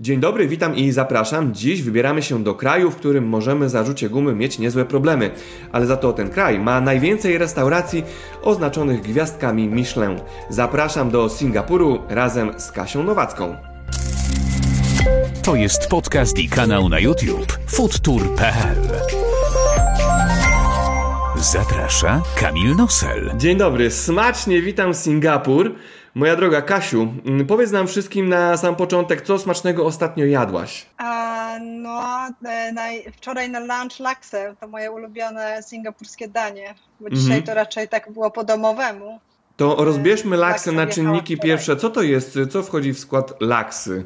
Dzień dobry, witam i zapraszam. Dziś wybieramy się do kraju, w którym możemy za rzucie gumy mieć niezłe problemy. Ale za to ten kraj ma najwięcej restauracji oznaczonych gwiazdkami Michelin. Zapraszam do Singapuru razem z Kasią Nowacką. To jest podcast i kanał na YouTube foodtour.pl Zaprasza Kamil Nosel. Dzień dobry, smacznie witam Singapur. Moja droga Kasiu, mm, powiedz nam wszystkim na sam początek, co smacznego ostatnio jadłaś? A, no, e, wczoraj na lunch laksę, to moje ulubione singapurskie danie, bo dzisiaj Mhm. to raczej tak było po domowemu. To rozbierzmy laksę Laksa na czynniki wczoraj. pierwsze. Co to jest? Co wchodzi w skład laksy?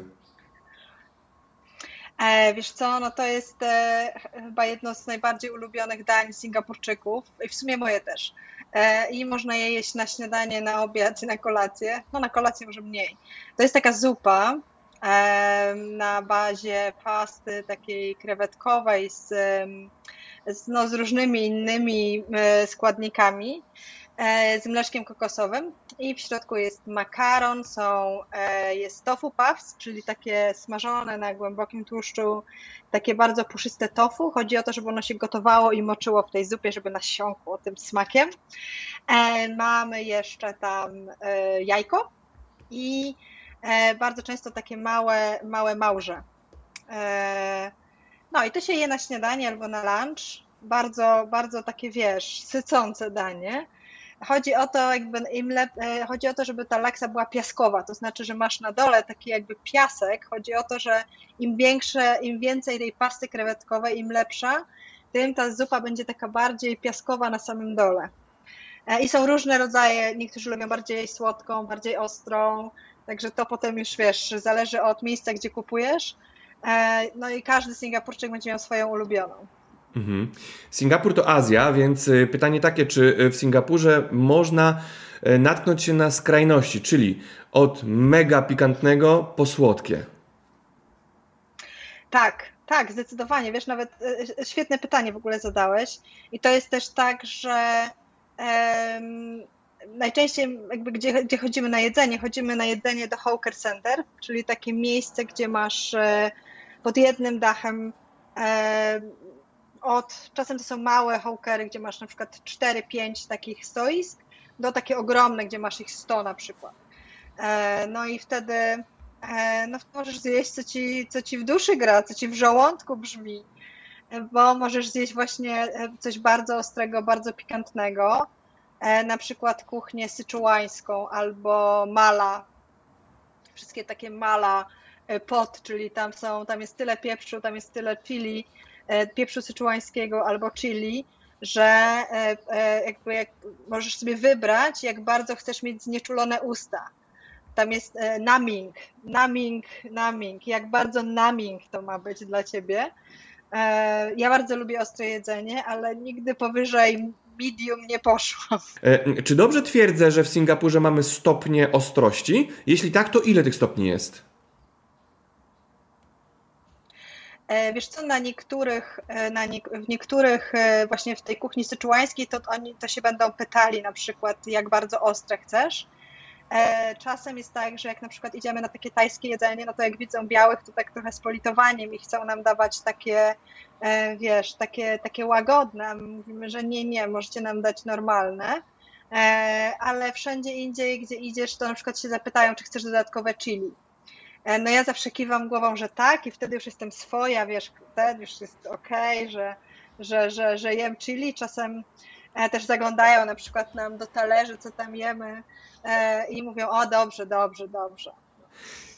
E, wiesz co, no to jest e, chyba jedno z najbardziej ulubionych dań Singapurczyków i w sumie moje też. E, I można je jeść na śniadanie, na obiad na kolację. No na kolację może mniej. To jest taka zupa e, na bazie pasty takiej krewetkowej z, z, no, z różnymi innymi e, składnikami. E, Z mleczkiem kokosowym i w środku jest makaron, są, e, jest tofu puffs, czyli takie smażone na głębokim tłuszczu, takie bardzo puszyste tofu. Chodzi o to, żeby ono się gotowało i moczyło w tej zupie, żeby nasiąkło tym smakiem. E, Mamy jeszcze tam jajko i bardzo często takie małe, małe małże. No i to się je na śniadanie albo na lunch. Bardzo, bardzo takie, wiesz, sycące danie. Chodzi o to, jakby im lep... e, chodzi o to, żeby ta laksa była piaskowa, to znaczy, że masz na dole taki jakby piasek. Chodzi o to, że im większe, im więcej tej pasty krewetkowej, im lepsza, tym ta zupa będzie taka bardziej piaskowa na samym dole. E, I są różne rodzaje, niektórzy lubią bardziej słodką, bardziej ostrą, także to potem już wiesz, zależy od miejsca, gdzie kupujesz. E, No i każdy Singapurczyk będzie miał swoją ulubioną. Mhm. Singapur to Azja, więc y, pytanie takie, czy y, w Singapurze można y, natknąć się na skrajności, czyli od mega pikantnego po słodkie? Tak, tak, zdecydowanie. Wiesz, nawet świetne pytanie w ogóle zadałeś. I to jest też tak, że em, najczęściej jakby gdzie, gdzie chodzimy na jedzenie, chodzimy na jedzenie do Hawker Center, czyli takie miejsce, gdzie masz pod jednym dachem od, czasem to są małe hawkery, gdzie masz na przykład 4-5 takich stoisk, do takie ogromne, gdzie masz ich 100 na przykład. E, No i wtedy e, no, możesz zjeść, co ci, co ci w duszy gra, co ci w żołądku brzmi, bo możesz zjeść właśnie e, coś bardzo ostrego, bardzo pikantnego, na przykład kuchnię syczułańską albo mala, wszystkie takie mala pot, czyli tam są, tam jest tyle pieprzu, tam jest tyle chili, pieprzu syczułańskiego albo chili, że e, e, jakby jak możesz sobie wybrać, jak bardzo chcesz mieć znieczulone usta. Tam jest e, numbing, numbing, numbing. Jak bardzo numbing to ma być dla ciebie. E, Ja bardzo lubię ostre jedzenie, ale nigdy powyżej medium nie poszłam. E, Czy dobrze twierdzę, że w Singapurze mamy stopnie ostrości? Jeśli tak, to ile tych stopni jest? E, Wiesz co, na niektórych, e, na nie, w niektórych e, właśnie w tej kuchni syczułańskiej to oni to się będą pytali na przykład jak bardzo ostre chcesz. E, Czasem jest tak, że jak na przykład idziemy na takie tajskie jedzenie, no to jak widzą białych, to tak trochę z politowaniem i chcą nam dawać takie, e, wiesz, takie, takie łagodne. Mówimy, że nie, nie, możecie nam dać normalne. E, Ale wszędzie indziej, gdzie idziesz, to na przykład się zapytają, czy chcesz dodatkowe chili. E, No ja zawsze kiwam głową, że tak i wtedy już jestem swoja, wiesz, wtedy już jest okej, że, że, że, że jem chili. Czasem e, też zaglądają na przykład nam do talerzy, co tam jemy e, i mówią, o dobrze, dobrze, dobrze.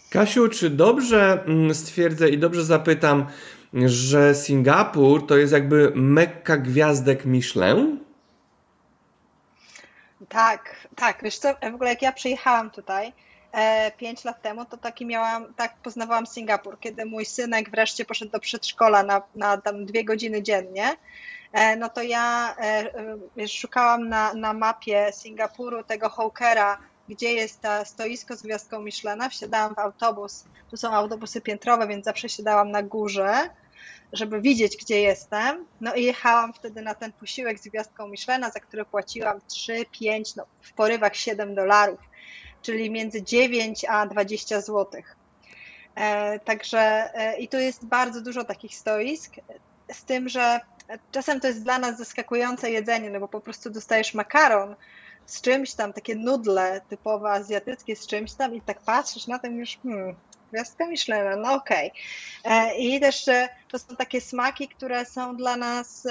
Kasiu, czy dobrze mm, stwierdzę i dobrze zapytam, że Singapur to jest jakby mekka gwiazdek Michelin? Tak, tak, wiesz co, w ogóle jak ja przyjechałam tutaj e, pięć lat temu, to taki miałam, tak poznawałam Singapur, kiedy mój synek wreszcie poszedł do przedszkola na, na tam dwie godziny dziennie, e, no to ja e, e, szukałam na, na mapie Singapuru tego Hawkera, gdzie jest ta stoisko z gwiazdką Michelina, wsiadałam w autobus, tu są autobusy piętrowe, więc zawsze siadałam na górze, żeby widzieć, gdzie jestem. No i jechałam wtedy na ten posiłek z gwiazdką Michelina, za który płaciłam 3, 5, no w porywach 7 dolarów, czyli między 9 a 20 złotych. Także i tu jest bardzo dużo takich stoisk, z tym, że czasem to jest dla nas zaskakujące jedzenie, no bo po prostu dostajesz makaron z czymś tam, takie nudle typowo azjatyckie z czymś tam i tak patrzysz na tym już, hmm, gwiazdka Michelina, no okej. Okay. I też to są takie smaki, które są dla nas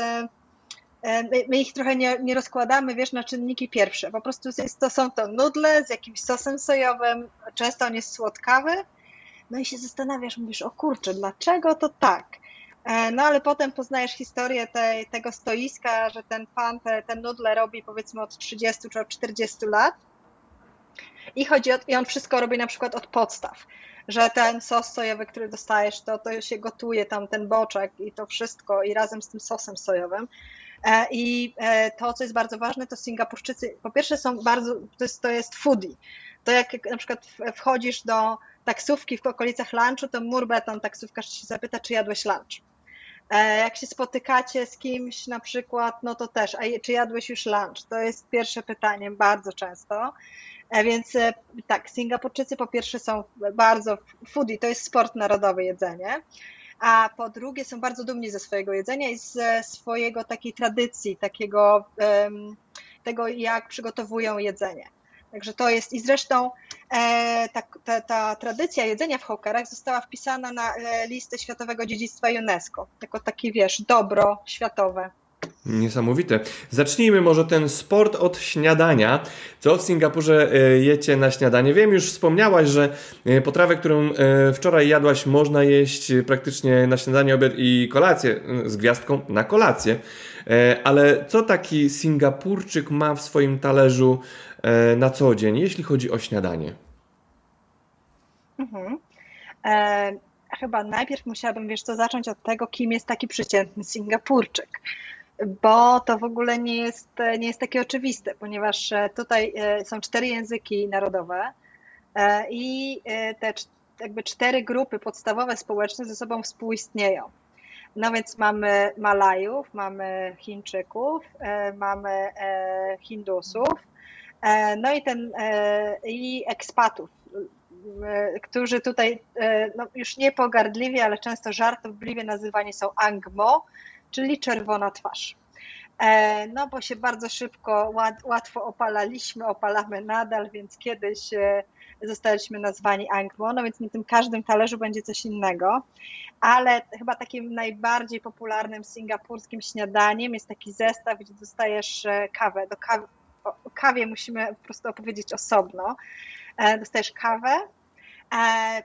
my ich trochę nie, nie, rozkładamy, wiesz, na czynniki pierwsze. Po prostu to są to nudle z jakimś sosem sojowym, często on jest słodkawy, no i się zastanawiasz, mówisz, o kurczę, dlaczego to tak? E, no ale potem poznajesz historię tej, tego stoiska, że ten pan te, ten nudle robi powiedzmy od 30 czy od 40 lat i chodzi o, i on wszystko robi na przykład od podstaw, że ten sos sojowy, który dostajesz, to, to się gotuje tam ten boczek i to wszystko i razem z tym sosem sojowym. E, I e, to, co jest bardzo ważne, to Singapurczycy, po pierwsze są bardzo, to jest, to jest foodie. To jak na przykład wchodzisz do taksówki w okolicach lunchu, to murbeton taksówkarz się zapyta, czy jadłeś lunch. E, jak się spotykacie z kimś na przykład, no to też, a czy jadłeś już lunch? To jest pierwsze pytanie bardzo często. Więc tak, Singapurczycy po pierwsze są bardzo foodie, to jest sport narodowy jedzenie, a po drugie są bardzo dumni ze swojego jedzenia i ze swojego takiej tradycji, takiego tego, jak przygotowują jedzenie. Także to jest i zresztą e, ta, ta, ta, tradycja jedzenia w hokerach została wpisana na e, listę Światowego Dziedzictwa UNESCO, jako taki wiesz, dobro światowe. Niesamowite. Zacznijmy może ten sport od śniadania. Co w Singapurze e, jecie na śniadanie? Wiem, już wspomniałaś, że e, potrawę, którą wczoraj jadłaś, można jeść praktycznie na śniadanie, obiad i kolację, z gwiazdką na kolację. Ale co taki Singapurczyk ma w swoim talerzu E, na co dzień, jeśli chodzi o śniadanie? Mhm. E, chyba najpierw musiałabym, wiesz co, zacząć od tego, kim jest taki przeciętny Singapurczyk, bo to w ogóle nie jest, nie jest takie oczywiste, ponieważ e, tutaj e, są cztery języki narodowe i te jakby cztery grupy podstawowe społeczne ze sobą współistnieją. No więc mamy Malajów, mamy Chińczyków, mamy Hindusów, E, no i ten e, i ekspatów, e, którzy tutaj no, już nie pogardliwie, ale często żartobliwie nazywani są Angmo, czyli czerwona twarz. No bo się bardzo szybko, łatwo opalaliśmy, opalamy nadal, więc kiedyś zostaliśmy nazwani Angmo, no więc na tym każdym talerzu będzie coś innego, ale chyba takim najbardziej popularnym singapurskim śniadaniem jest taki zestaw, gdzie dostajesz kawę. Do kawy o kawie musimy po prostu opowiedzieć osobno. E, dostajesz kawę, e,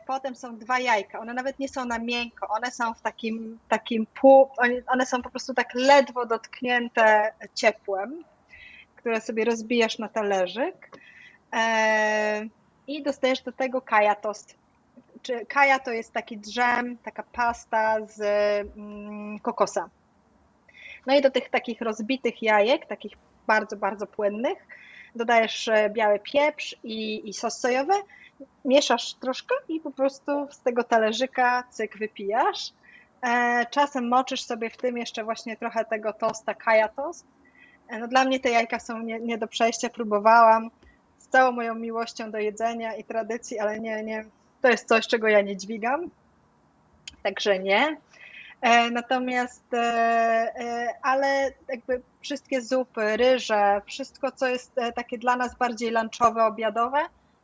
potem są dwa jajka. One nawet nie są na miękko, one są w takim, takim pół, one są po prostu tak ledwo dotknięte ciepłem, które sobie rozbijasz na talerzyk. E, I dostajesz do tego kaja tost. Czy kaja to jest taki drzem, taka pasta z mm, kokosa. No i do tych takich rozbitych jajek, takich bardzo, bardzo płynnych. Dodajesz e, biały pieprz i, i sos sojowy, mieszasz troszkę i po prostu z tego talerzyka cyk wypijasz. E, czasem moczysz sobie w tym jeszcze właśnie trochę tego tosta, kaja tost. E, no dla mnie te jajka są nie, nie do przejścia, próbowałam z całą moją miłością do jedzenia i tradycji, ale nie, nie, to jest coś, czego ja nie dźwigam. Także nie. E, natomiast, ale jakby wszystkie zupy, ryże, wszystko, co jest takie dla nas bardziej lunchowe, obiadowe,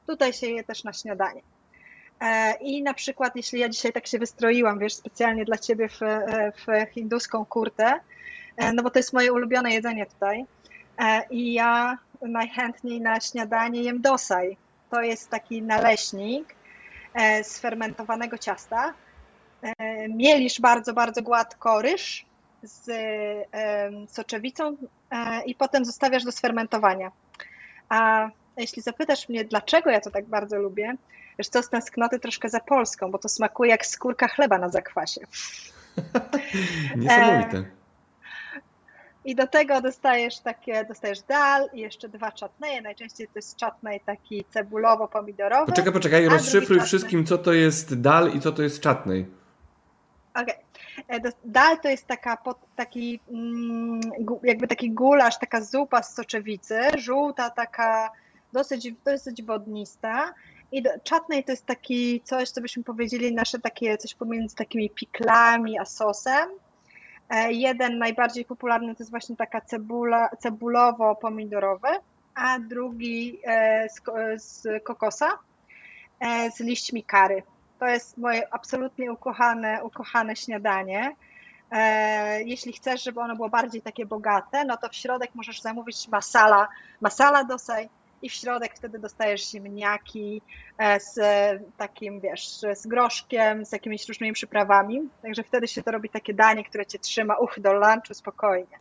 tutaj się je też na śniadanie. I na przykład, jeśli ja dzisiaj tak się wystroiłam, wiesz, specjalnie dla ciebie w, w hinduską kurtę, no bo to jest moje ulubione jedzenie tutaj. I ja najchętniej na śniadanie jem dosaj. To jest taki naleśnik z fermentowanego ciasta, E, mielisz bardzo, bardzo gładko ryż z soczewicą e, i potem zostawiasz do sfermentowania. A jeśli zapytasz mnie, dlaczego ja to tak bardzo lubię, wiesz co, z tęsknoty troszkę za Polską, bo to smakuje jak skórka chleba na zakwasie. Niesamowite. E, I do tego dostajesz takie, dostajesz dal i jeszcze dwa czatneje. Najczęściej to jest czatnej taki cebulowo-pomidorowy. Poczekaj, poczekaj, rozszyfruj wszystkim, co to jest dal i co to jest czatnej. Okay. E, dal to jest taka, taki, mm, jakby taki gulasz, taka zupa z soczewicy, żółta, taka dosyć, dosyć wodnista I chutney to jest taki coś, co byśmy powiedzieli, nasze takie coś pomiędzy takimi piklami a sosem. E, jeden najbardziej popularny to jest właśnie taka cebula, cebulowo-pomidorowy, a drugi e, z, z kokosa e, z liśćmi kary. To jest moje absolutnie ukochane, ukochane śniadanie. Jeśli chcesz, żeby ono było bardziej takie bogate, no to w środek możesz zamówić masala, masala dosaj, i w środek wtedy dostajesz ziemniaki e, z takim, wiesz, z groszkiem, z jakimiś różnymi przyprawami. Także wtedy się to robi takie danie, które cię trzyma uch do lunchu spokojnie.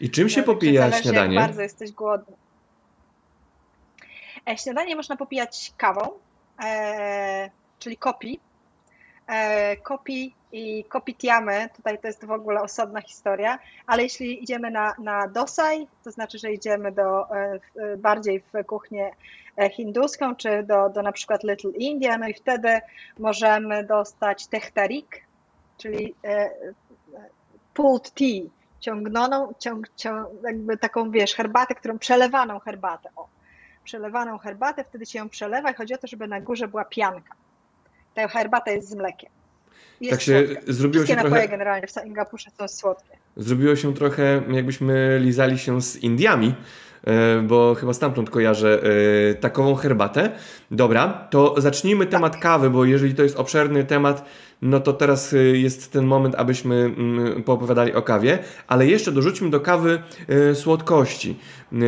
I czym się popija zależy, śniadanie? Jak bardzo jesteś głodny. E, śniadanie można popijać kawą, e, czyli kopi. E, kopi i kopitiamy, tutaj to jest w ogóle osobna historia, ale jeśli idziemy na, na dosaj, to znaczy, że idziemy do, e, bardziej w kuchnię e, hinduską, czy do, do na przykład Little India, no i wtedy możemy dostać tehtarik, czyli pulled tea, ciągnoną, ciąg, ciąg, jakby taką, wiesz, herbatę, którą przelewaną herbatę, o, przelewaną herbatę, wtedy się ją przelewa i chodzi o to, żeby na górze była pianka. Ta herbata jest z mlekiem. Jest tak się słodkie. zrobiło Wszystkie się napoje generalnie w Singapurze są słodkie. Zrobiło się trochę, jakbyśmy lizali się z Indiami, e, bo chyba stamtąd kojarzę e, takową herbatę. Dobra, to zacznijmy tak. temat kawy, bo jeżeli to jest obszerny temat, no to teraz e, jest ten moment, abyśmy mm, poopowiadali o kawie, ale jeszcze dorzućmy do kawy słodkości.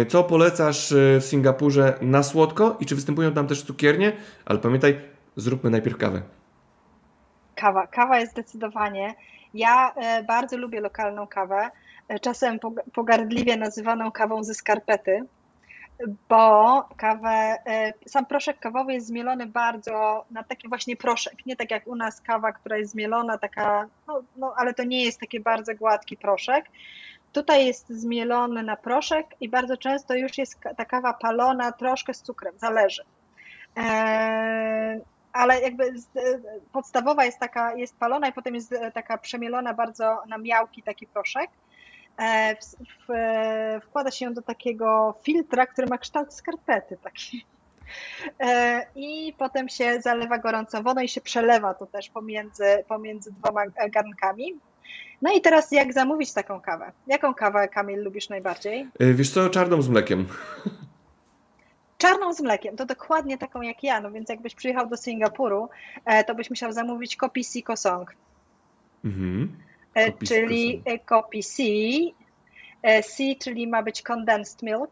Co polecasz w Singapurze na słodko i czy występują tam też cukiernie? Ale pamiętaj, zróbmy najpierw kawę. Kawa. Kawa jest zdecydowanie. Ja e, bardzo lubię lokalną kawę, e, czasem pogardliwie nazywaną kawą ze skarpety, bo kawę, e, sam proszek kawowy jest zmielony bardzo na taki właśnie proszek, nie tak jak u nas kawa, która jest zmielona, taka, no, no ale to nie jest taki bardzo gładki proszek. Tutaj jest zmielony na proszek i bardzo często już jest ta kawa palona troszkę z cukrem, zależy ale jakby podstawowa jest taka, jest palona i potem jest e, taka przemielona bardzo na miałki taki proszek. E, w, w, wkłada się ją do takiego filtra, który ma kształt skarpety taki. E, I potem się zalewa gorącą wodą i się przelewa to też pomiędzy, pomiędzy dwoma garnkami. No i teraz jak zamówić taką kawę? Jaką kawę, Kamil, lubisz najbardziej? Wiesz co, czarną z mlekiem. czarną z mlekiem, to dokładnie taką jak ja, no więc jakbyś przyjechał do Singapuru, e, to byś musiał zamówić kopi si kosong. Mhm. E, czyli kopi si, C, czyli ma być condensed milk,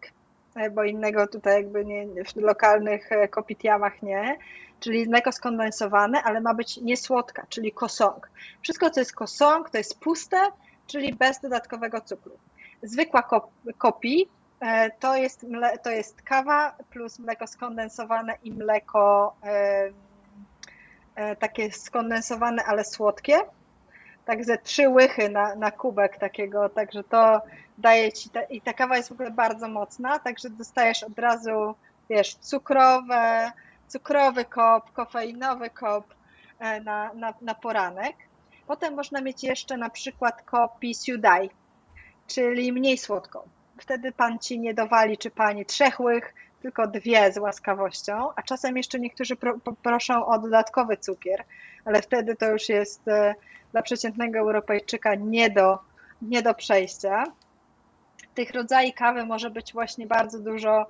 e, bo innego tutaj jakby nie, w lokalnych kopitiamach nie, czyli mleko skondensowane, ale ma być niesłodka, czyli kosong. Wszystko, co jest kosong, to jest puste, czyli bez dodatkowego cukru. Zwykła kopi E, to jest, mle, to jest kawa plus mleko skondensowane i mleko e, e, takie skondensowane, ale słodkie. Tak ze trzy łychy na, na kubek takiego, także to daje ci, te, i ta kawa jest w ogóle bardzo mocna, także dostajesz od razu, wiesz, cukrowe, cukrowy kop, kofeinowy kop na, na, na poranek. Potem można mieć jeszcze na przykład kopi siudai, czyli mniej słodką wtedy pan ci nie dowali, czy pani trzech łych, tylko dwie z łaskawością, a czasem jeszcze niektórzy pro, proszą o dodatkowy cukier, ale wtedy to już jest e, dla przeciętnego Europejczyka nie do, nie do przejścia. Tych rodzajów kawy może być właśnie bardzo dużo,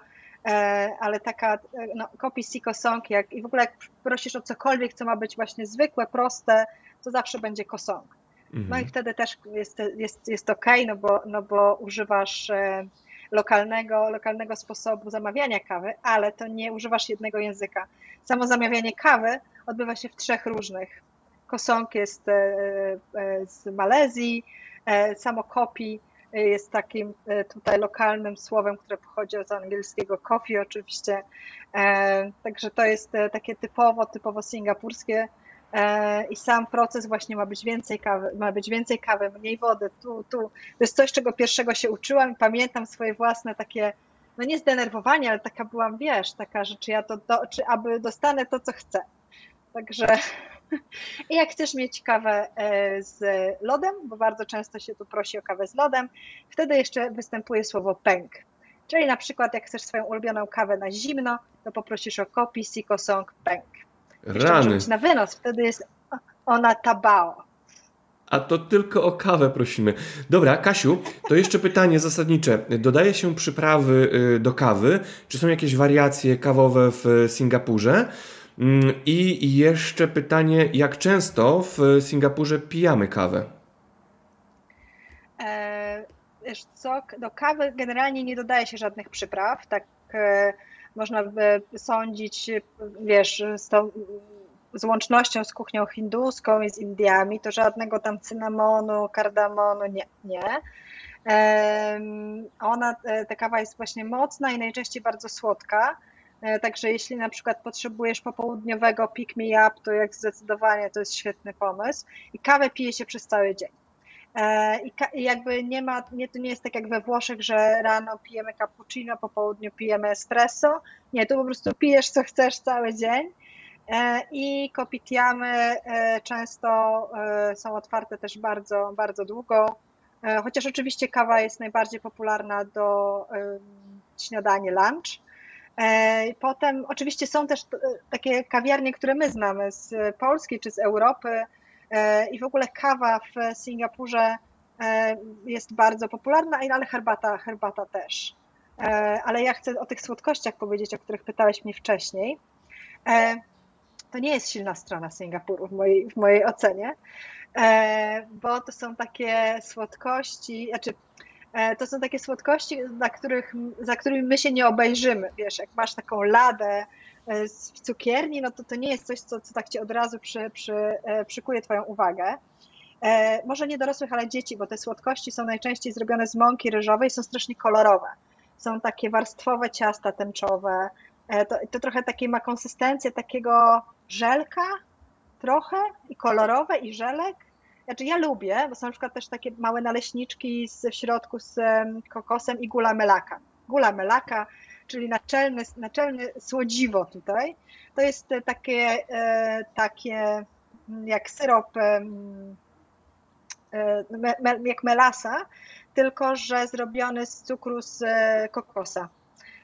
e, ale taka e, no, kopi siko song, jak, i w ogóle jak prosisz o cokolwiek, co ma być właśnie zwykłe, proste, to zawsze będzie kosong. Mhm. No i wtedy też jest, jest, jest ok, no bo, no bo używasz e, lokalnego, lokalnego sposobu zamawiania kawy, ale to nie używasz jednego języka. Samo zamawianie kawy odbywa się w trzech różnych. Kosong jest e, e, z Malezji, samo kopi jest takim tutaj lokalnym słowem, które pochodzi od angielskiego coffee oczywiście. Także to jest takie typowo, typowo singapurskie i sam proces właśnie ma być więcej kawy, ma być więcej kawy, mniej wody, tu, tu. To jest coś, czego pierwszego się uczyłam i pamiętam swoje własne takie, no nie zdenerwowanie, ale taka byłam, wiesz, taka, że czy ja to, do, czy aby dostanę to, co chcę. Także i jak chcesz mieć kawę e, z lodem, bo bardzo często się tu prosi o kawę z lodem, wtedy jeszcze występuje słowo pęk. Czyli na przykład jak chcesz swoją ulubioną kawę na zimno, to poprosisz o kopi Siko Song Peng. Rany. na wynos, wtedy jest ona tabao. A to tylko o kawę prosimy. Dobra, Kasiu, to jeszcze pytanie zasadnicze. Dodaje się przyprawy y, do kawy? Czy są jakieś wariacje kawowe w Singapurze? Mm, I jeszcze pytanie, jak często w Singapurze pijamy kawę? E, wiesz co, do kawy generalnie nie dodaje się żadnych przypraw, tak e, można sądzić, wiesz, z tą z łącznością z kuchnią hinduską i z Indiami, to żadnego tam cynamonu, kardamonu nie. nie. Ona, e, ta kawa jest właśnie mocna i najczęściej bardzo słodka. E, także jeśli na przykład potrzebujesz popołudniowego pick me up, to jak zdecydowanie to jest świetny pomysł. I kawę pije się przez cały dzień. E, I jakby nie ma, nie, to nie jest tak jak we Włoszech, że rano pijemy cappuccino, po południu pijemy espresso. Nie, tu po prostu pijesz co chcesz cały dzień. E, I kopitiamy często są otwarte też bardzo, bardzo długo, chociaż oczywiście kawa jest najbardziej popularna do śniadania, lunch. Potem oczywiście są też takie kawiarnie, które my znamy z Polski czy z Europy i w ogóle kawa w Singapurze jest bardzo popularna, ale herbata, herbata też. Ale ja chcę o tych słodkościach powiedzieć, o których pytałeś mnie wcześniej to nie jest silna strona Singapuru w mojej, w mojej ocenie, e, bo to są takie słodkości, znaczy e, to są takie słodkości, za, których, za którymi my się nie obejrzymy. Wiesz, jak masz taką ladę e, z cukierni, no to to nie jest coś, co, co tak ci od razu przy, przy, przykuje twoją uwagę. Może nie dorosłych, ale dzieci, bo te słodkości są najczęściej zrobione z mąki ryżowej, są strasznie kolorowe. Są takie warstwowe ciasta tęczowe, to, to trochę takie ma konsystencję takiego żelka trochę i kolorowe i żelek. Znaczy ja lubię, bo są na przykład też takie małe naleśniczki z, w środku z kokosem i gula melaka. Gula melaka, czyli naczelne, naczelne słodziwo tutaj, to jest takie, e, takie jak syrop e, jak melasa, tylko że zrobiony z cukru z e, kokosa.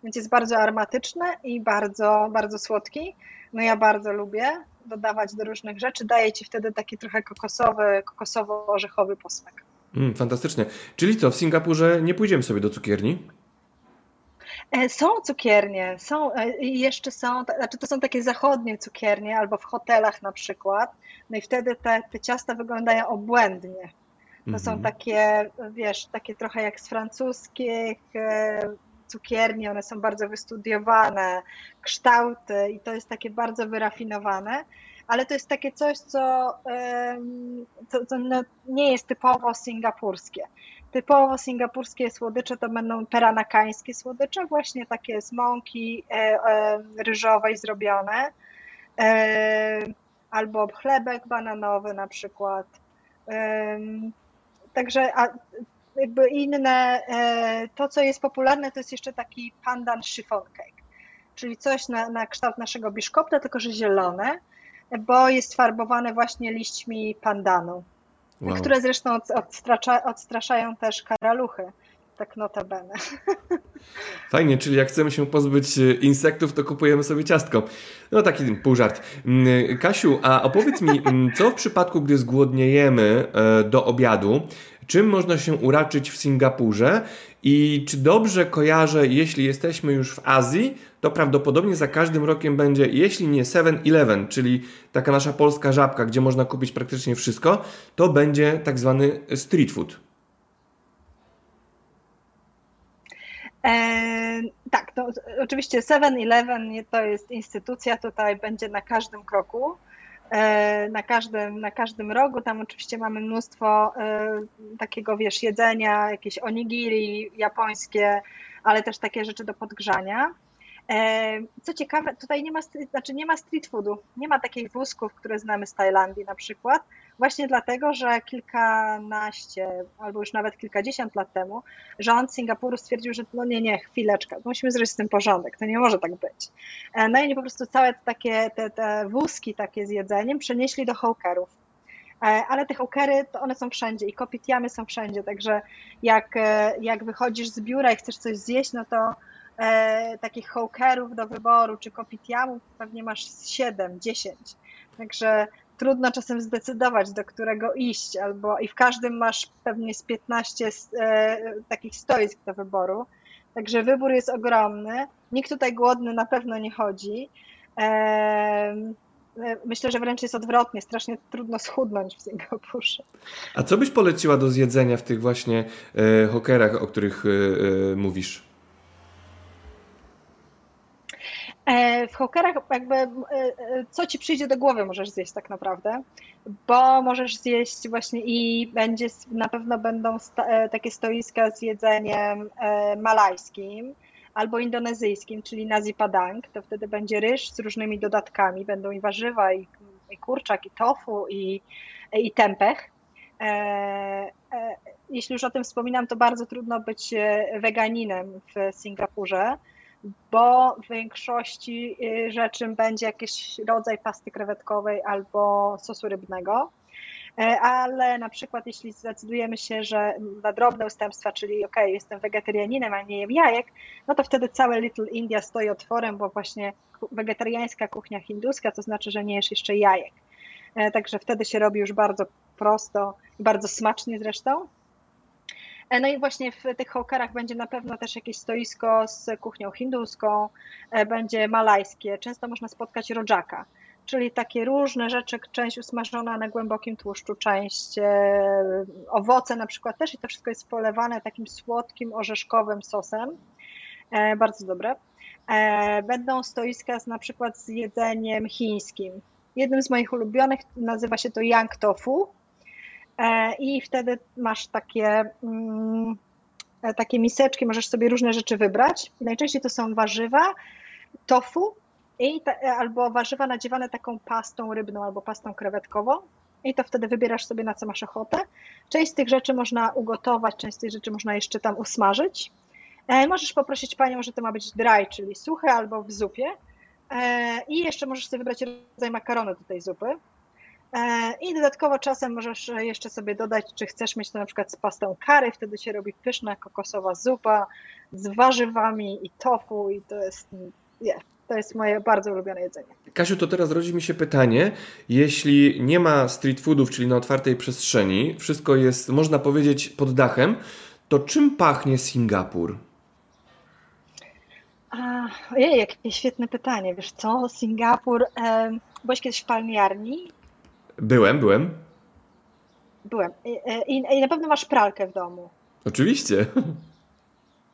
Więc jest bardzo aromatyczny i bardzo, bardzo słodki. No ja bardzo lubię dodawać do różnych rzeczy. Daje ci wtedy taki trochę kokosowy, kokosowo-orzechowy posmak. Mm, fantastycznie. Czyli co, w Singapurze nie pójdziemy sobie do cukierni? E, są cukiernie, są e, i jeszcze są, znaczy to są takie zachodnie cukiernie albo w hotelach na przykład. No i wtedy te, te ciasta wyglądają obłędnie. To mhm. są takie, wiesz, takie trochę jak z francuskich, e, cukierni, one są bardzo wystudiowane, kształty i to jest takie bardzo wyrafinowane, ale to jest takie coś, co, co, co no nie jest typowo singapurskie. Typowo singapurskie słodycze to będą peranakańskie słodycze, właśnie takie z mąki e, e, ryżowej zrobione, e, albo chlebek bananowy na przykład. Także a jakby inne, to co jest popularne to jest jeszcze taki pandan chiffon cake, czyli coś na, na kształt naszego biszkopta, tylko że zielone, bo jest farbowane właśnie liśćmi pandanu, wow. które zresztą odstrasza, odstraszają też karaluchy tak notabene. Fajnie, czyli jak chcemy się pozbyć e, insektów, to kupujemy sobie ciastko. No taki pół żart. Mm, Kasiu, a opowiedz mi, mm, co w przypadku, gdy zgłodniejemy e, do obiadu, czym można się uraczyć w Singapurze i czy dobrze kojarzę, jeśli jesteśmy już w Azji, to prawdopodobnie za każdym rokiem będzie, jeśli nie 7-Eleven, czyli taka nasza polska żabka, gdzie można kupić praktycznie wszystko, to będzie tak zwany street food. E, tak, oczywiście 7-Eleven to jest instytucja, tutaj będzie na każdym kroku. E, na każdym, na każdym rogu. Tam oczywiście mamy mnóstwo e, takiego, wiesz, jedzenia, jakieś onigiri japońskie, ale też takie rzeczy do podgrzania. E, co ciekawe, tutaj nie ma, znaczy nie ma street foodu, nie ma takich wózków, które znamy z Tajlandii na przykład, właśnie dlatego, że kilkanaście albo już nawet kilkadziesiąt lat temu rząd Singapuru stwierdził, że no nie, nie, chwileczkę, musimy zrobić z tym porządek, to nie może tak być. No i po prostu całe takie te, te wózki takie z jedzeniem przenieśli do hawkerów. ale te hokery to one są wszędzie i kopitiamy są wszędzie, także jak, jak wychodzisz z biura i chcesz coś zjeść, no to e, takich hokerów do wyboru, czy kopitiamów pewnie masz 7, 10. Także trudno czasem zdecydować, do którego iść, albo i w każdym masz pewnie z 15 e, takich stoisk do wyboru. Także wybór jest ogromny. Nikt tutaj głodny na pewno nie chodzi. E, myślę, że wręcz jest odwrotnie. Strasznie trudno schudnąć w Singapurze. A co byś poleciła do zjedzenia w tych właśnie e, hokerach, o których mówisz? E, w hokerach jakby e, e, co ci przyjdzie do głowy możesz zjeść tak naprawdę, bo możesz zjeść właśnie i będzie na pewno będą takie stoiska z jedzeniem malajskim albo indonezyjskim, czyli nasi padang, to wtedy będzie ryż z różnymi dodatkami, będą i warzywa, i, i kurczak, i tofu, i, i tempeh. Jeśli już o tym wspominam, to bardzo trudno być weganinem w Singapurze, bo w większości y, rzeczy będzie jakiś rodzaj pasty krewetkowej albo sosu rybnego. E, ale na przykład jeśli zdecydujemy się, że na drobne ustępstwa, czyli ok, jestem wegetarianinem, a nie jem jajek, no to wtedy całe Little India stoi otworem, bo właśnie wegetariańska kuchnia hinduska to znaczy, że nie jesz jeszcze jajek. E, także wtedy się robi już bardzo prosto bardzo smacznie zresztą. E, no i właśnie w tych hokerach będzie na pewno też jakieś stoisko z kuchnią hinduską, e, będzie malajskie. Często można spotkać rodzaka, czyli takie różne rzeczy, część usmażona na głębokim tłuszczu, część e, owoce na przykład też i to wszystko jest polewane takim słodkim, orzeszkowym sosem. Bardzo dobre. Będą stoiska z, na przykład z jedzeniem chińskim. Jednym z moich ulubionych nazywa się to yang tofu i wtedy masz takie, mm, e, takie miseczki, możesz sobie różne rzeczy wybrać. Najczęściej to są warzywa, tofu i e, albo warzywa nadziewane taką pastą rybną albo pastą krewetkową. I to wtedy wybierasz sobie na co masz ochotę. Część z tych rzeczy można ugotować, część z tych rzeczy można jeszcze tam usmażyć. Możesz poprosić panią, że to ma być dry, czyli suche albo w zupie. I jeszcze możesz sobie wybrać rodzaj makaronu do tej zupy. E, I dodatkowo czasem możesz jeszcze sobie dodać, czy chcesz mieć to na przykład z pastą curry, wtedy się robi pyszna kokosowa zupa z warzywami i tofu i to jest, yeah, to jest moje bardzo ulubione jedzenie. Kasiu, to teraz rodzi mi się pytanie, jeśli nie ma street foodów, czyli na otwartej przestrzeni, wszystko jest, można powiedzieć, pod dachem, to czym pachnie Singapur? ojej, jakie świetne pytanie. Wiesz co, Singapur, e, byłeś kiedyś w palmiarni? Byłem, byłem. Byłem. I, i, I, na pewno masz pralkę w domu. Oczywiście.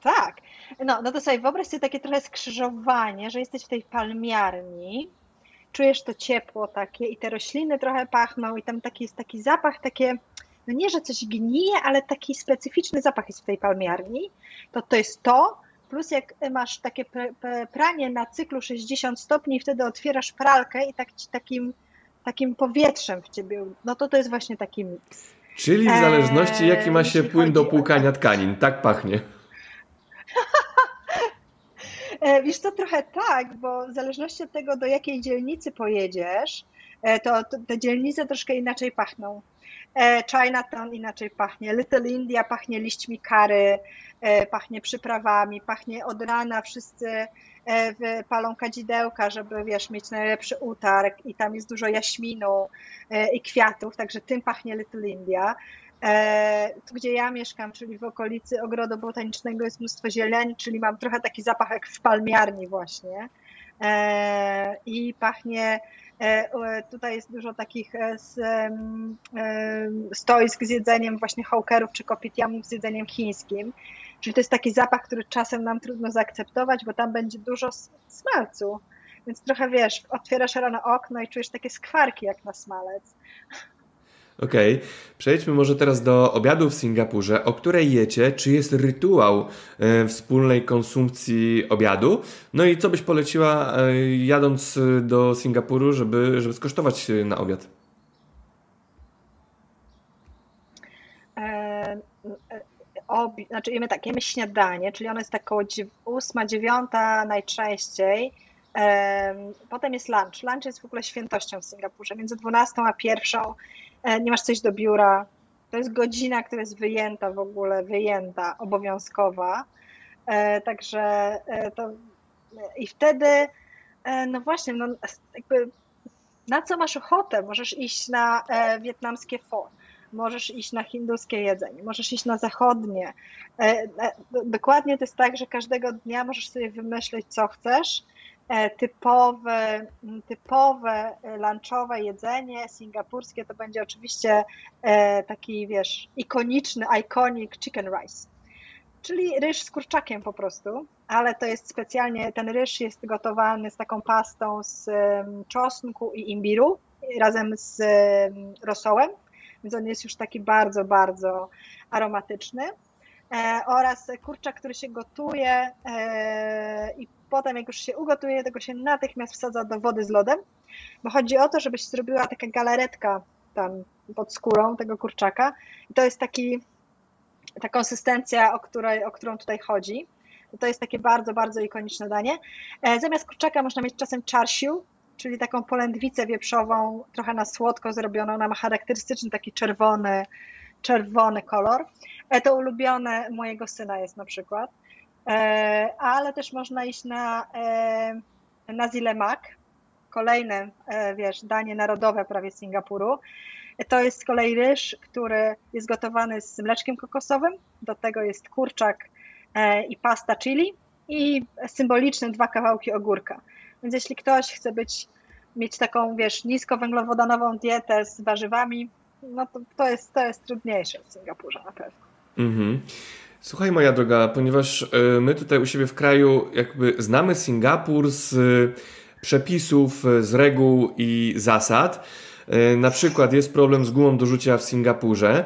Tak. No, no to sobie wyobraź sobie takie trochę skrzyżowanie, że jesteś w tej palmiarni, czujesz to ciepło takie i te rośliny trochę pachną i tam taki jest taki zapach, takie, no nie, że coś gnije, ale taki specyficzny zapach jest w tej palmiarni. To to jest to, plus jak masz takie pranie na cyklu 60 stopni wtedy otwierasz pralkę i tak takim takim powietrzem w ciebie, no to to jest właśnie taki miks. Czyli w zależności jaki ma się płyn do płukania tkanin, tak pachnie. E, wiesz to trochę tak, bo w zależności od tego, do jakiej dzielnicy pojedziesz, e, to te dzielnice troszkę inaczej pachną. E, Chinatown inaczej pachnie, Little India pachnie liśćmi kary, pachnie przyprawami, pachnie od rana wszyscy E, palą kadzidełka, żeby wiesz, mieć najlepszy utarg i tam jest dużo jaśminu e, i kwiatów, także tym pachnie Little India. E, tu, gdzie ja mieszkam, czyli w okolicy ogrodu botanicznego jest mnóstwo zieleni, czyli mam trochę taki zapach jak w palmiarni właśnie. I pachnie, tutaj jest dużo takich stoisk z jedzeniem właśnie hawkerów czy kopitiamów z jedzeniem chińskim. Czyli to jest taki zapach, który czasem nam trudno zaakceptować, bo tam będzie dużo smalcu. Więc trochę wiesz, otwierasz rano okno i czujesz takie skwarki jak na smalec. Okej, okay. przejdźmy może teraz do obiadu w Singapurze. O której jecie? Czy jest rytuał e, wspólnej konsumpcji obiadu? No i co byś poleciła e, jadąc do Singapuru, żeby, żeby skosztować na obiad? obi- znaczy jemy tak, jemy śniadanie, czyli ono jest tak około 8, 9 najczęściej, Potem jest lunch. Lunch jest w ogóle świętością w Singapurze. Między 12 a 1 nie masz coś do biura. To jest godzina, która jest wyjęta w ogóle, wyjęta, obowiązkowa. Także to i wtedy, no właśnie, no jakby na co masz ochotę? Możesz iść na wietnamskie pho, możesz iść na hinduskie jedzenie, możesz iść na zachodnie. E, e, dokładnie to jest tak, że każdego dnia możesz sobie wymyślić, co chcesz. E, typowe, typowe lunchowe jedzenie singapurskie to będzie oczywiście taki, wiesz, ikoniczny, iconic chicken rice, czyli ryż z kurczakiem po prostu, ale to jest specjalnie, ten ryż jest gotowany z taką pastą z czosnku i imbiru razem z rosołem więc on jest już taki bardzo, bardzo aromatyczny. E, oraz kurczak, który się gotuje e, i potem jak już się ugotuje, tego się natychmiast wsadza do wody z lodem, bo chodzi o to, żebyś zrobiła taka galaretka tam pod skórą tego kurczaka i to jest taki, ta konsystencja, o, której, o którą tutaj chodzi. To jest takie bardzo, bardzo ikoniczne danie. E, zamiast kurczaka można mieć czasem charsiu, czyli taką polędwicę wieprzową, trochę na słodko zrobioną, ona ma charakterystyczny taki czerwony, czerwony kolor. E, to ulubione mojego syna jest na przykład. E, ale też można iść na, e, na zilemak, kolejne, wiesz, danie narodowe prawie Singapuru. To jest z kolei ryż, który jest gotowany z mleczkiem kokosowym, do tego jest kurczak i pasta chili i symboliczne dwa kawałki ogórka. Więc jeśli ktoś chce być, mieć taką, wiesz, niskowęglowodanową dietę z warzywami, no to, to, jest, to jest trudniejsze w Singapurze na pewno. Mhm. Słuchaj, moja droga, ponieważ e, my tutaj u siebie w kraju jakby znamy Singapur z e, przepisów, e, z reguł i zasad. Na przykład jest problem z gumą do rzucia w Singapurze.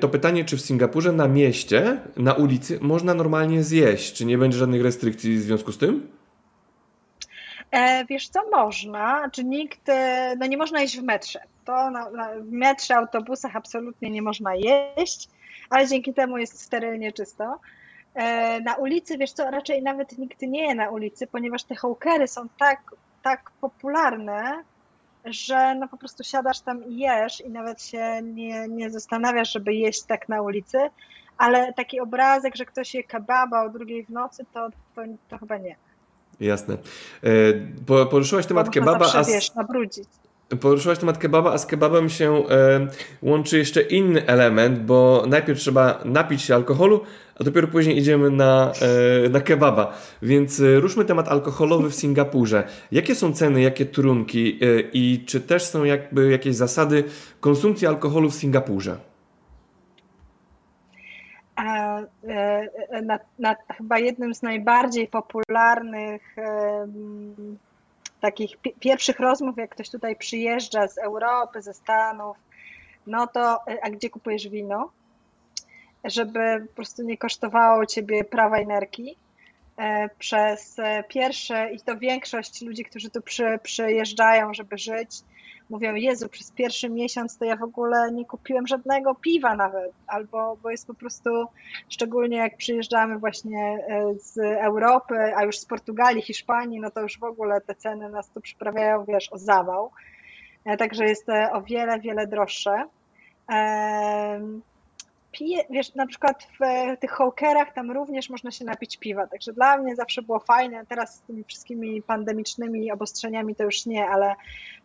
To pytanie, czy w Singapurze na mieście, na ulicy można normalnie zjeść? Czy nie będzie żadnych restrykcji w związku z tym? E, wiesz co, można, czy nikt, e, no nie można jeść w metrze. To na, na, w metrze, autobusach absolutnie nie można jeść, ale dzięki temu jest sterylnie czysto. E, na ulicy, wiesz co, raczej nawet nikt nie je na ulicy, ponieważ te hołkery są tak, tak popularne, że no po prostu siadasz tam i jesz i nawet się nie, nie zastanawiasz, żeby jeść tak na ulicy, ale taki obrazek, że ktoś je kebaba o drugiej w nocy, to, to, to chyba nie. Jasne. E, poruszyłaś temat kebaba, zawsze, a... Wiesz, nabrudzić. Poruszyłaś temat kebaba, a z kebabem się e, łączy jeszcze inny element, bo najpierw trzeba napić się alkoholu, a dopiero później idziemy na, e, na kebaba. Więc e, ruszmy temat alkoholowy w Singapurze. Jakie są ceny, jakie trunki e, i czy też są jakby jakieś zasady konsumpcji alkoholu w Singapurze? E, na, na, chyba jednym z najbardziej popularnych takich pierwszych rozmów, jak ktoś tutaj przyjeżdża z Europy, ze Stanów, no to e, a gdzie kupujesz wino? Żeby po prostu nie kosztowało ciebie prawa i nerki. E, przez pierwsze, i to większość ludzi, którzy tu przy, przyjeżdżają, żeby żyć, mówią, Jezu, przez pierwszy miesiąc to ja w ogóle nie kupiłem żadnego piwa nawet, albo bo jest po prostu, szczególnie jak przyjeżdżamy właśnie e, z Europy, a już z Portugalii, Hiszpanii, no to już w ogóle te ceny nas tu przyprawiają, wiesz, o zawał. E, także jest o wiele, wiele droższe wiesz, na przykład w tych hołkerach tam również można się napić piwa, także dla mnie zawsze było fajne, teraz z tymi wszystkimi pandemicznymi obostrzeniami to już nie, ale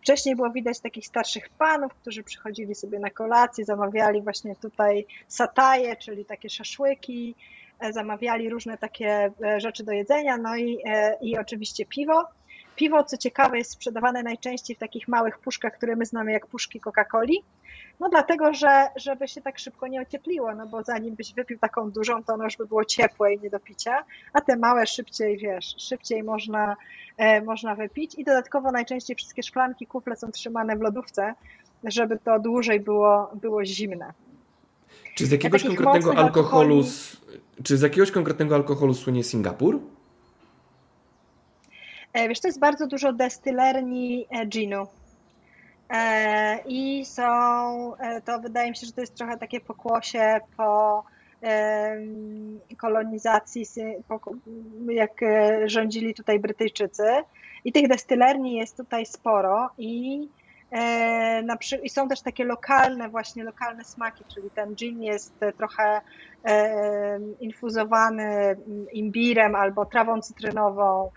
wcześniej było widać takich starszych panów, którzy przychodzili sobie na kolację, zamawiali właśnie tutaj sataje, czyli takie szaszłyki, e, zamawiali różne takie e, rzeczy do jedzenia, no i, e, i oczywiście piwo. Piwo, co ciekawe, jest sprzedawane najczęściej w takich małych puszkach, które my znamy jak puszki Coca-Coli. No dlatego, że żeby się tak szybko nie ociepliło, no bo zanim byś wypił taką dużą, to ono już by było ciepłe i nie do picia, a te małe szybciej, wiesz, szybciej można, e, można wypić i dodatkowo najczęściej wszystkie szklanki, kufle są trzymane w lodówce, żeby to dłużej było, było zimne. Czy z jakiegoś konkretnego alkoholu, alkoholi... czy z jakiegoś konkretnego alkoholu słynie Singapur? E, wiesz, to jest bardzo dużo destylerni e, ginu. E, I są, to wydaje mi się, że to jest trochę takie pokłosie po kolonizacji, jak rządzili tutaj Brytyjczycy. I tych destylerni jest tutaj sporo i, i są też takie lokalne, właśnie lokalne smaki, czyli ten gin jest trochę infuzowany imbirem albo trawą cytrynową,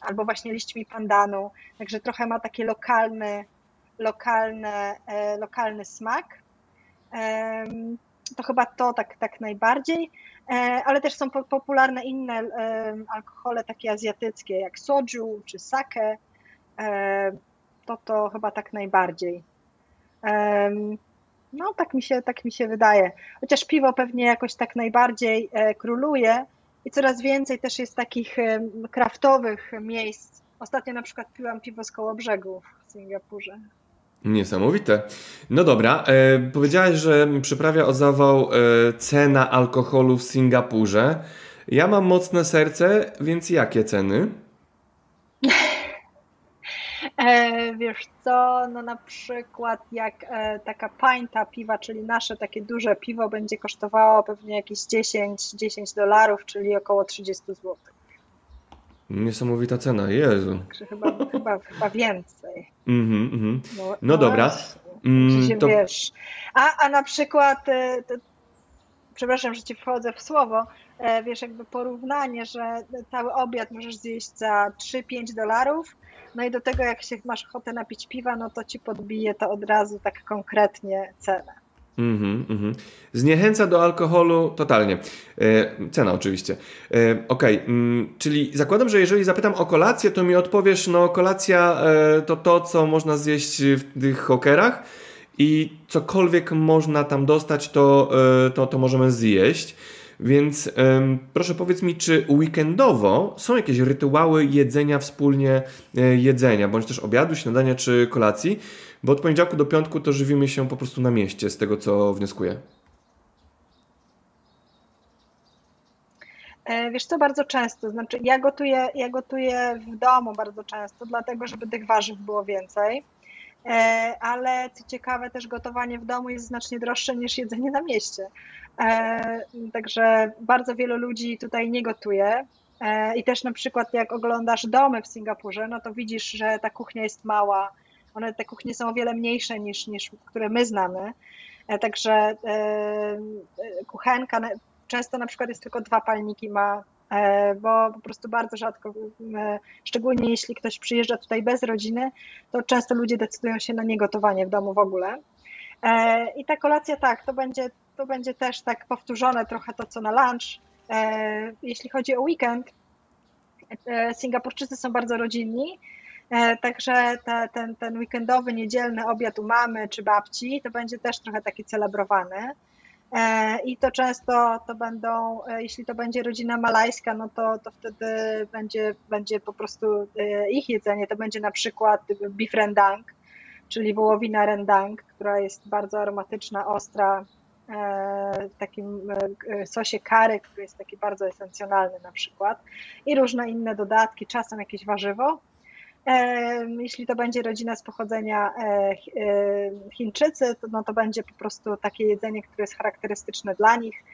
albo właśnie liśćmi pandanu, także trochę ma taki lokalny, lokalny, lokalny smak to chyba to tak, tak najbardziej, e, ale też są popularne inne alkohole takie azjatyckie, jak soju czy sake, e, to to chyba tak najbardziej. No, tak mi się, tak mi się wydaje. Chociaż piwo pewnie jakoś tak najbardziej e, króluje i coraz więcej też jest takich kraftowych miejsc. Ostatnio na przykład piłam piwo z koło brzegu w Singapurze. Niesamowite. No dobra, e, powiedziałeś, że przyprawia o zawał e, cena alkoholu w Singapurze. Ja mam mocne serce, więc jakie ceny? E, wiesz co, no na przykład jak e, taka pinta piwa, czyli nasze takie duże piwo będzie kosztowało pewnie jakieś 10, 10 dolarów, czyli około 30 złotych. Niesamowita cena, Jezu. Także chyba, chyba, chyba więcej. Mm -hmm, No, no, dobra. Mm, to... wiesz. A, a na przykład, e, to, przepraszam, że ci wchodzę w słowo, wiesz, jakby porównanie, że cały obiad możesz zjeść za 3-5 dolarów, no i do tego jak się masz ochotę napić piwa, no to ci podbije to od razu tak konkretnie cenę. Mm -hmm, Zniechęca do alkoholu totalnie. E, cena oczywiście. E, Okej, okay. mm, czyli zakładam, że jeżeli zapytam o kolację, to mi odpowiesz, no kolacja e, to to, co można zjeść w tych hokerach i cokolwiek można tam dostać, to, e, to, to możemy zjeść. Więc proszę powiedz mi, czy weekendowo są jakieś rytuały jedzenia wspólnie e, jedzenia, bądź też obiadu, śniadania czy kolacji? Bo od poniedziałku do piątku to żywimy się po prostu na mieście, z tego co wnioskuję. E, wiesz co, bardzo często, znaczy ja gotuję, ja gotuję w domu bardzo często, dlatego żeby tych warzyw było więcej, ale co ciekawe też gotowanie w domu jest znacznie droższe niż jedzenie na mieście, e, także bardzo wielu ludzi tutaj nie gotuje. I też na przykład jak oglądasz domy w Singapurze, no to widzisz, że ta kuchnia jest mała, one, te kuchnie są o wiele mniejsze niż, niż które my znamy. E, także e, e, kuchenka często na przykład jest tylko dwa palniki ma, bo po prostu bardzo rzadko, szczególnie jeśli ktoś przyjeżdża tutaj bez rodziny, to często ludzie decydują się na niegotowanie w domu w ogóle. I ta kolacja tak, to będzie, to będzie też tak powtórzone trochę to co na lunch. Jeśli chodzi o weekend, Singapurczycy są bardzo rodzinni E, także te, ten, ten weekendowy, niedzielny obiad u mamy czy babci to będzie też trochę taki celebrowany. E, I to często to będą, e, jeśli to będzie rodzina malajska, no to, to wtedy będzie, będzie po prostu ich jedzenie. To będzie na przykład beef rendang, czyli wołowina rendang, która jest bardzo aromatyczna, ostra, w takim sosie kary, który jest taki bardzo esencjonalny na przykład. I różne inne dodatki, czasem jakieś warzywo. Jeśli to będzie rodzina z pochodzenia e, e, Chińczycy, to, no to będzie po prostu takie jedzenie, które jest charakterystyczne dla nich.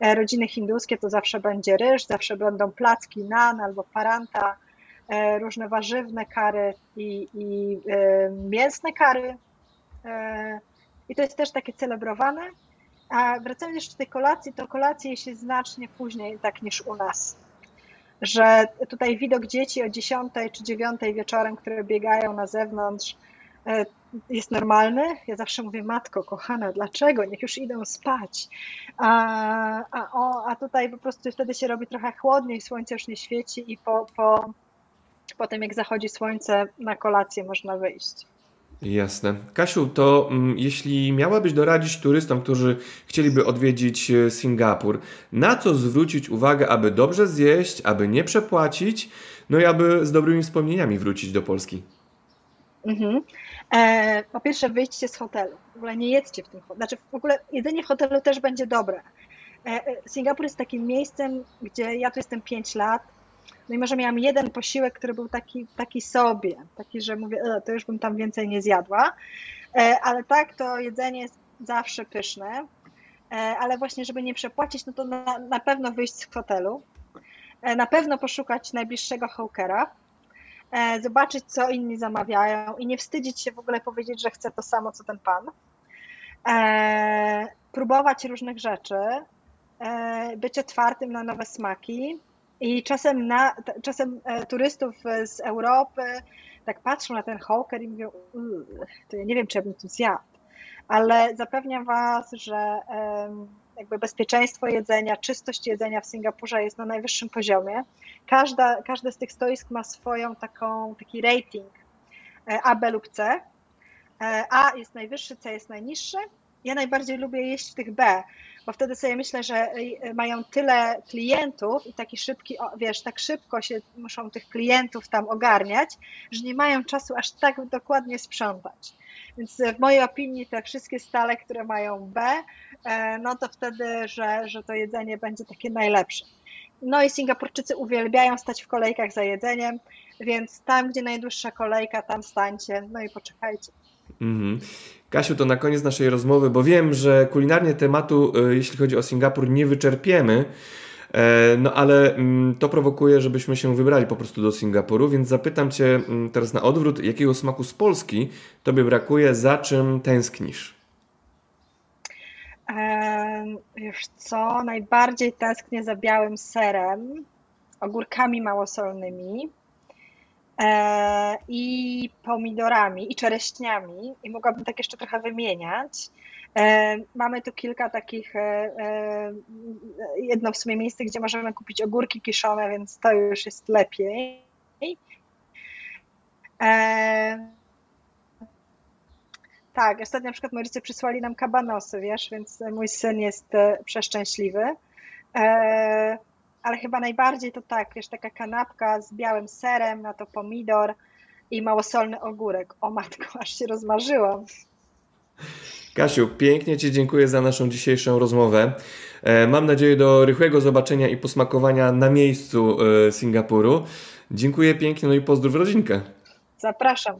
E, rodziny hinduskie to zawsze będzie ryż, zawsze będą placki nan albo paranta, różne warzywne kary i, i mięsne kary. I to jest też takie celebrowane. A wracając jeszcze do tej kolacji, to kolacje się znacznie później tak niż u nas że tutaj widok dzieci o 10 czy 9 wieczorem, które biegają na zewnątrz, e, jest normalny. Ja zawsze mówię, matko, kochana, dlaczego? Niech już idą spać. A, a, o, a tutaj po prostu wtedy się robi trochę chłodniej, słońce już nie świeci i po, po, po tym, jak zachodzi słońce, na kolację można wyjść. Jasne. Kasiu, to mm, jeśli miałabyś doradzić turystom, którzy chcieliby odwiedzić e, Singapur, na co zwrócić uwagę, aby dobrze zjeść, aby nie przepłacić, no i aby z dobrymi wspomnieniami wrócić do Polski? Mhm. E, po pierwsze, wyjdźcie z hotelu. W ogóle nie jedzcie w tym hotelu. Znaczy, w ogóle jedzenie w hotelu też będzie dobre. E, e Singapur jest takim miejscem, gdzie ja tu jestem 5 lat no i może miałam jeden posiłek, który był taki, taki sobie, taki, że mówię, e, to już bym tam więcej nie zjadła. E, ale tak, to jedzenie jest zawsze pyszne. ale właśnie, żeby nie przepłacić, no to na, na pewno wyjść z hotelu, na pewno poszukać najbliższego hawkera, zobaczyć, co inni zamawiają i nie wstydzić się w ogóle powiedzieć, że chcę to samo, co ten pan. Próbować różnych rzeczy, być otwartym na nowe smaki, i czasem, na, czasem e, turystów z Europy tak patrzą na ten hawker i mówią, to ja nie wiem, czy ja bym tu zjadł. Ale zapewniam Was, że jakby bezpieczeństwo jedzenia, czystość jedzenia w Singapurze jest na najwyższym poziomie. Każda, każde z tych stoisk ma swoją taką, taki rating e, A, B lub C. E, A jest najwyższy, C jest najniższy. Ja najbardziej lubię jeść w tych B, bo wtedy sobie myślę, że y, mają tyle klientów i taki szybki, wiesz, tak szybko się muszą tych klientów tam ogarniać, że nie mają czasu aż tak dokładnie sprzątać. Więc w mojej opinii te wszystkie stale, które mają B, e, no to wtedy, że, że to jedzenie będzie takie najlepsze. No i Singapurczycy uwielbiają stać w kolejkach za jedzeniem, więc tam, gdzie najdłuższa kolejka, tam stańcie, no i poczekajcie. Mhm. Kasiu, to na koniec naszej rozmowy, bo wiem, że kulinarnie tematu, e, jeśli chodzi o Singapur, nie wyczerpiemy. E, no ale mm, to prowokuje, żebyśmy się wybrali po prostu do Singapuru, więc zapytam Cię mm, teraz na odwrót, jakiego smaku z Polski Tobie brakuje, za czym tęsknisz? Wiesz co, najbardziej tęsknię za białym serem, ogórkami małosolnymi, i pomidorami i czereśniami i mogłabym tak jeszcze trochę wymieniać. E, mamy tu kilka takich, e, jedno w sumie miejsce, gdzie możemy kupić ogórki kiszone, więc to już jest lepiej. Tak, ostatnio na przykład Moricy przysłali nam kabanosy, wiesz, więc mój syn jest przeszczęśliwy ale chyba najbardziej to tak, wiesz, taka kanapka z białym serem, na to pomidor i małosolny ogórek. O matko, aż się rozmarzyłam. Kasiu, pięknie Ci dziękuję za naszą dzisiejszą rozmowę. E, mam nadzieję do rychłego zobaczenia i posmakowania na miejscu e, Singapuru. Dziękuję pięknie, no i pozdrów rodzinkę. Zapraszam.